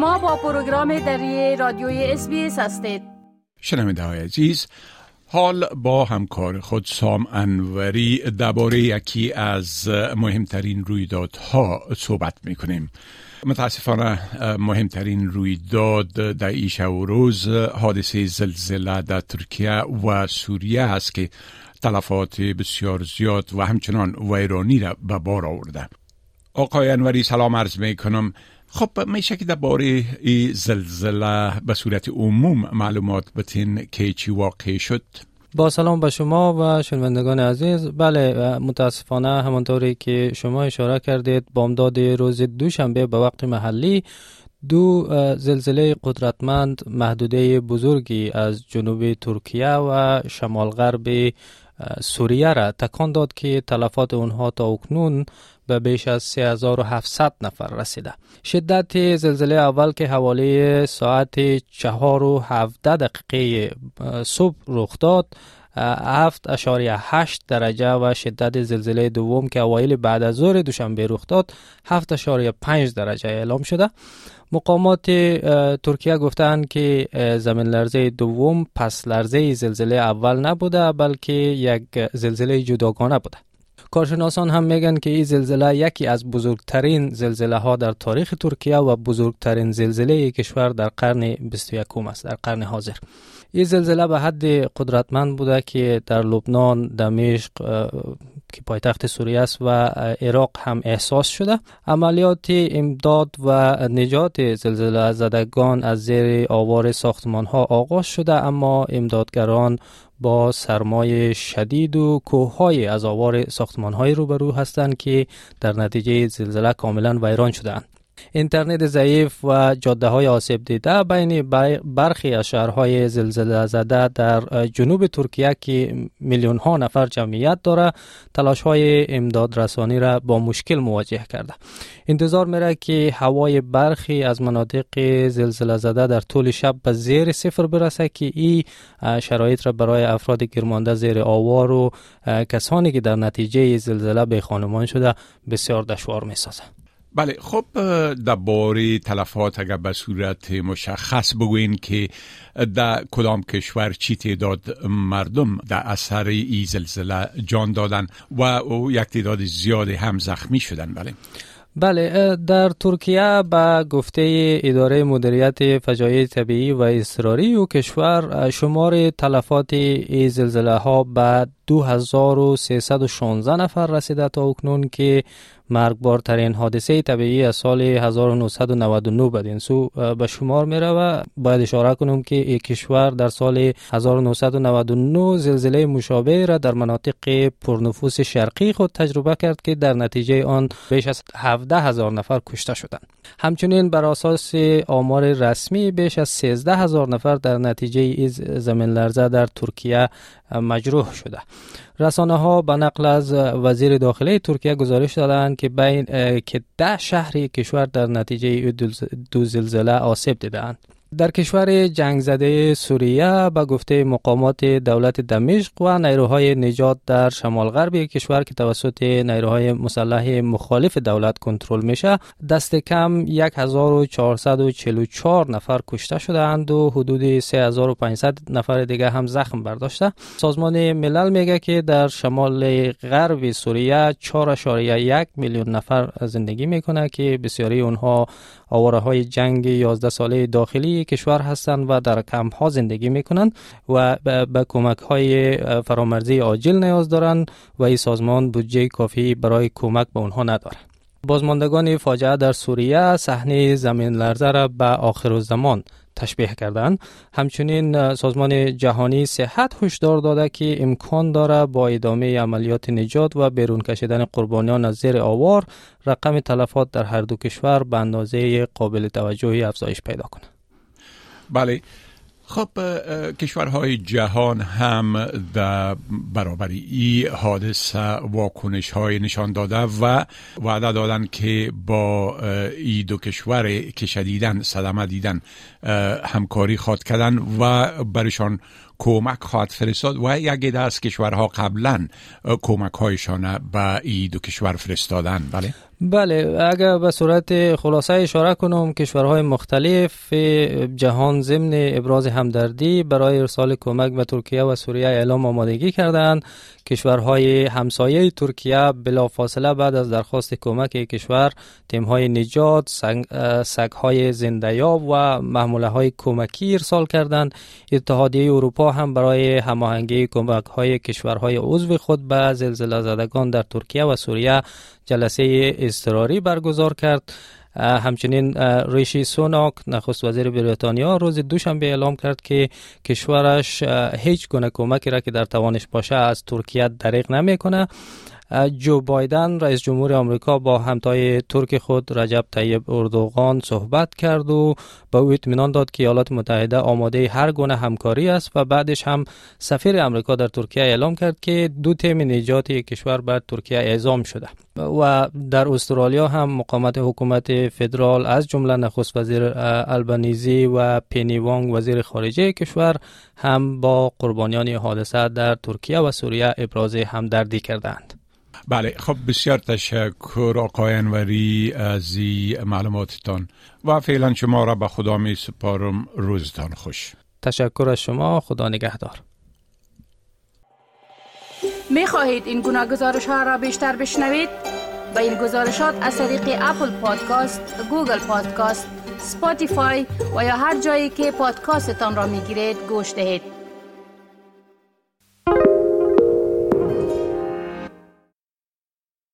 شما با پروگرام دری رادیوی اس هستید. شنونده های عزیز حال با همکار خود سام انوری درباره یکی از مهمترین رویدادها صحبت می کنیم متاسفانه مهمترین رویداد در ایش و روز حادثه زلزله در ترکیه و سوریه است که تلفات بسیار زیاد و همچنان ویرانی را به بار آورده. آقای انوری سلام عرض می کنم خب میشه که درباره زلزله به صورت عموم معلومات بتین که چی واقع شد. با سلام به شما و شنوندگان عزیز. بله متاسفانه همانطوری که شما اشاره کردید بامداد روز دوشنبه به وقت محلی دو زلزله قدرتمند محدوده بزرگی از جنوب ترکیه و شمال غرب سوریه را تکان داد که تلفات اونها تا اکنون به بیش از 3700 نفر رسیده. شدت زلزله اول که حوالی ساعت 4 و 17 دقیقه صبح رخ داد هفت اشاری هشت درجه و شدت زلزله دوم که اوایل بعد از ظهر دوشنبه رخ داد هفت اشاری پنج درجه اعلام شده. مقامات ترکیه گفتند که زمین لرزه دوم پس لرزه زلزله اول نبوده بلکه یک زلزله جداگانه بوده. کارشناسان هم میگن که این زلزله یکی از بزرگترین زلزله ها در تاریخ ترکیه و بزرگترین زلزله کشور در قرن 21 است در قرن حاضر. این زلزله به حد قدرتمند بوده که در لبنان، دمشق که پایتخت سوریه است و عراق هم احساس شده عملیات امداد و نجات زلزله زدگان از زیر آوار ساختمان ها آغاز شده اما امدادگران با سرمای شدید و کوههای از آوار ساختمان های روبرو هستند که در نتیجه زلزله کاملا ویران شدند. اینترنت ضعیف و جاده های آسیب دیده بین برخی از شهرهای زلزله زده در جنوب ترکیه که میلیون ها نفر جمعیت داره تلاش های امداد رسانی را با مشکل مواجه کرده انتظار میره که هوای برخی از مناطق زلزله زده در طول شب به زیر صفر برسه که این شرایط را برای افراد گرمانده زیر آوار و کسانی که در نتیجه زلزله به خانمان شده بسیار دشوار می سازه. بله خب درباره تلفات اگر به صورت مشخص بگوین که در کدام کشور چی تعداد مردم در اثر ای زلزله جان دادن و او یک تعداد زیاد هم زخمی شدن. بله. بله در ترکیه به گفته اداره مدیریت فجایع طبیعی و اضطراری و کشور شمار تلفات ای زلزله ها به 2316 نفر رسیده تا اکنون که مرگبارترین حادثه طبیعی از سال 1999 بدین سو به شمار می و باید اشاره کنم که این کشور در سال 1999 زلزله مشابه را در مناطق پرنفوس شرقی خود تجربه کرد که در نتیجه آن بیش از 17 هزار نفر کشته شدند. همچنین بر اساس آمار رسمی بیش از 13 هزار نفر در نتیجه زمین لرزه در ترکیه مجروح شده. رسانه ها به نقل از وزیر داخلی ترکیه گزارش دادند که بین که ده شهری کشور در نتیجه دو زلزله آسیب دیدند در کشور جنگ زده سوریه به گفته مقامات دولت دمشق و نیروهای نجات در شمال غرب کشور که توسط نیروهای مسلح مخالف دولت کنترل میشه دست کم 1444 نفر کشته شدند و حدود 3500 نفر دیگه هم زخم برداشته. سازمان ملل میگه که در شمال غرب سوریه 4.1 میلیون نفر زندگی می‌کنه که بسیاری اونها آواره های جنگ 11 ساله داخلی کشور هستند و در کمپ ها زندگی می کنند و به کمک های فرامرزی عاجل نیاز دارند و این سازمان بودجه کافی برای کمک به اونها ندارد. بازماندگان فاجعه در سوریه صحنه زمین لرزه را به آخر زمان تشبیه کردند همچنین سازمان جهانی صحت هشدار داده که امکان داره با ادامه عملیات نجات و بیرون کشیدن قربانیان از زیر آوار رقم تلفات در هر دو کشور به اندازه قابل توجهی افزایش پیدا کنه بله. خب کشورهای جهان هم در برابر این حادثه واکنش های نشان داده و وعده دادن که با این دو کشور که شدیدن صدمه دیدن همکاری خواد کردن و برشان کمک خواهد فرستاد و یک از کشورها قبلا کمک هایشان به ای دو کشور فرستادن. بله. بله اگر به صورت خلاصه اشاره کنم کشورهای مختلف جهان ضمن ابراز همدردی برای ارسال کمک به ترکیه و سوریه اعلام آمادگی کردند. کشورهای همسایه ترکیه بلافاصله بعد از درخواست کمک کشور تیمهای نجات سگهای زندیاب و محموله های کمکی ارسال کردند. اتحادیه اروپا هم برای هماهنگی کمک های کشورهای عضو خود به زلزله زدگان در ترکیه و سوریه جلسه اضطراری برگزار کرد. همچنین ریشی سوناک نخست وزیر بریتانیا روز دوشنبه اعلام کرد که کشورش هیچ گونه کمکی را که در توانش باشه از ترکیه دریغ نمی‌کنه. جو بایدن رئیس جمهور آمریکا با همتای ترک خود رجب طیب اردوغان صحبت کرد و به او اطمینان داد که ایالات متحده آماده هر گونه همکاری است و بعدش هم سفیر آمریکا در ترکیه اعلام کرد که دو تیم نجات کشور بر ترکیه اعزام شده. و در استرالیا هم مقامت حکومت فدرال از جمله نخست وزیر البنیزی و پینی وانگ وزیر خارجه کشور هم با قربانیان حادثه در ترکیه و سوریه ابراز همدردی کردند. بله خب بسیار تشکر آقای انوری از معلوماتتان و فعلا شما را به خدا می سپارم روزتان خوش تشکر از شما خدا نگهدار می خواهید این گونه گزارش ها را بیشتر بشنوید؟ با این گزارشات از طریق Apple Podcasts، Google Podcasts، Spotify و یا هر جایی که پادکاستتان را می گیرید گوش دهید.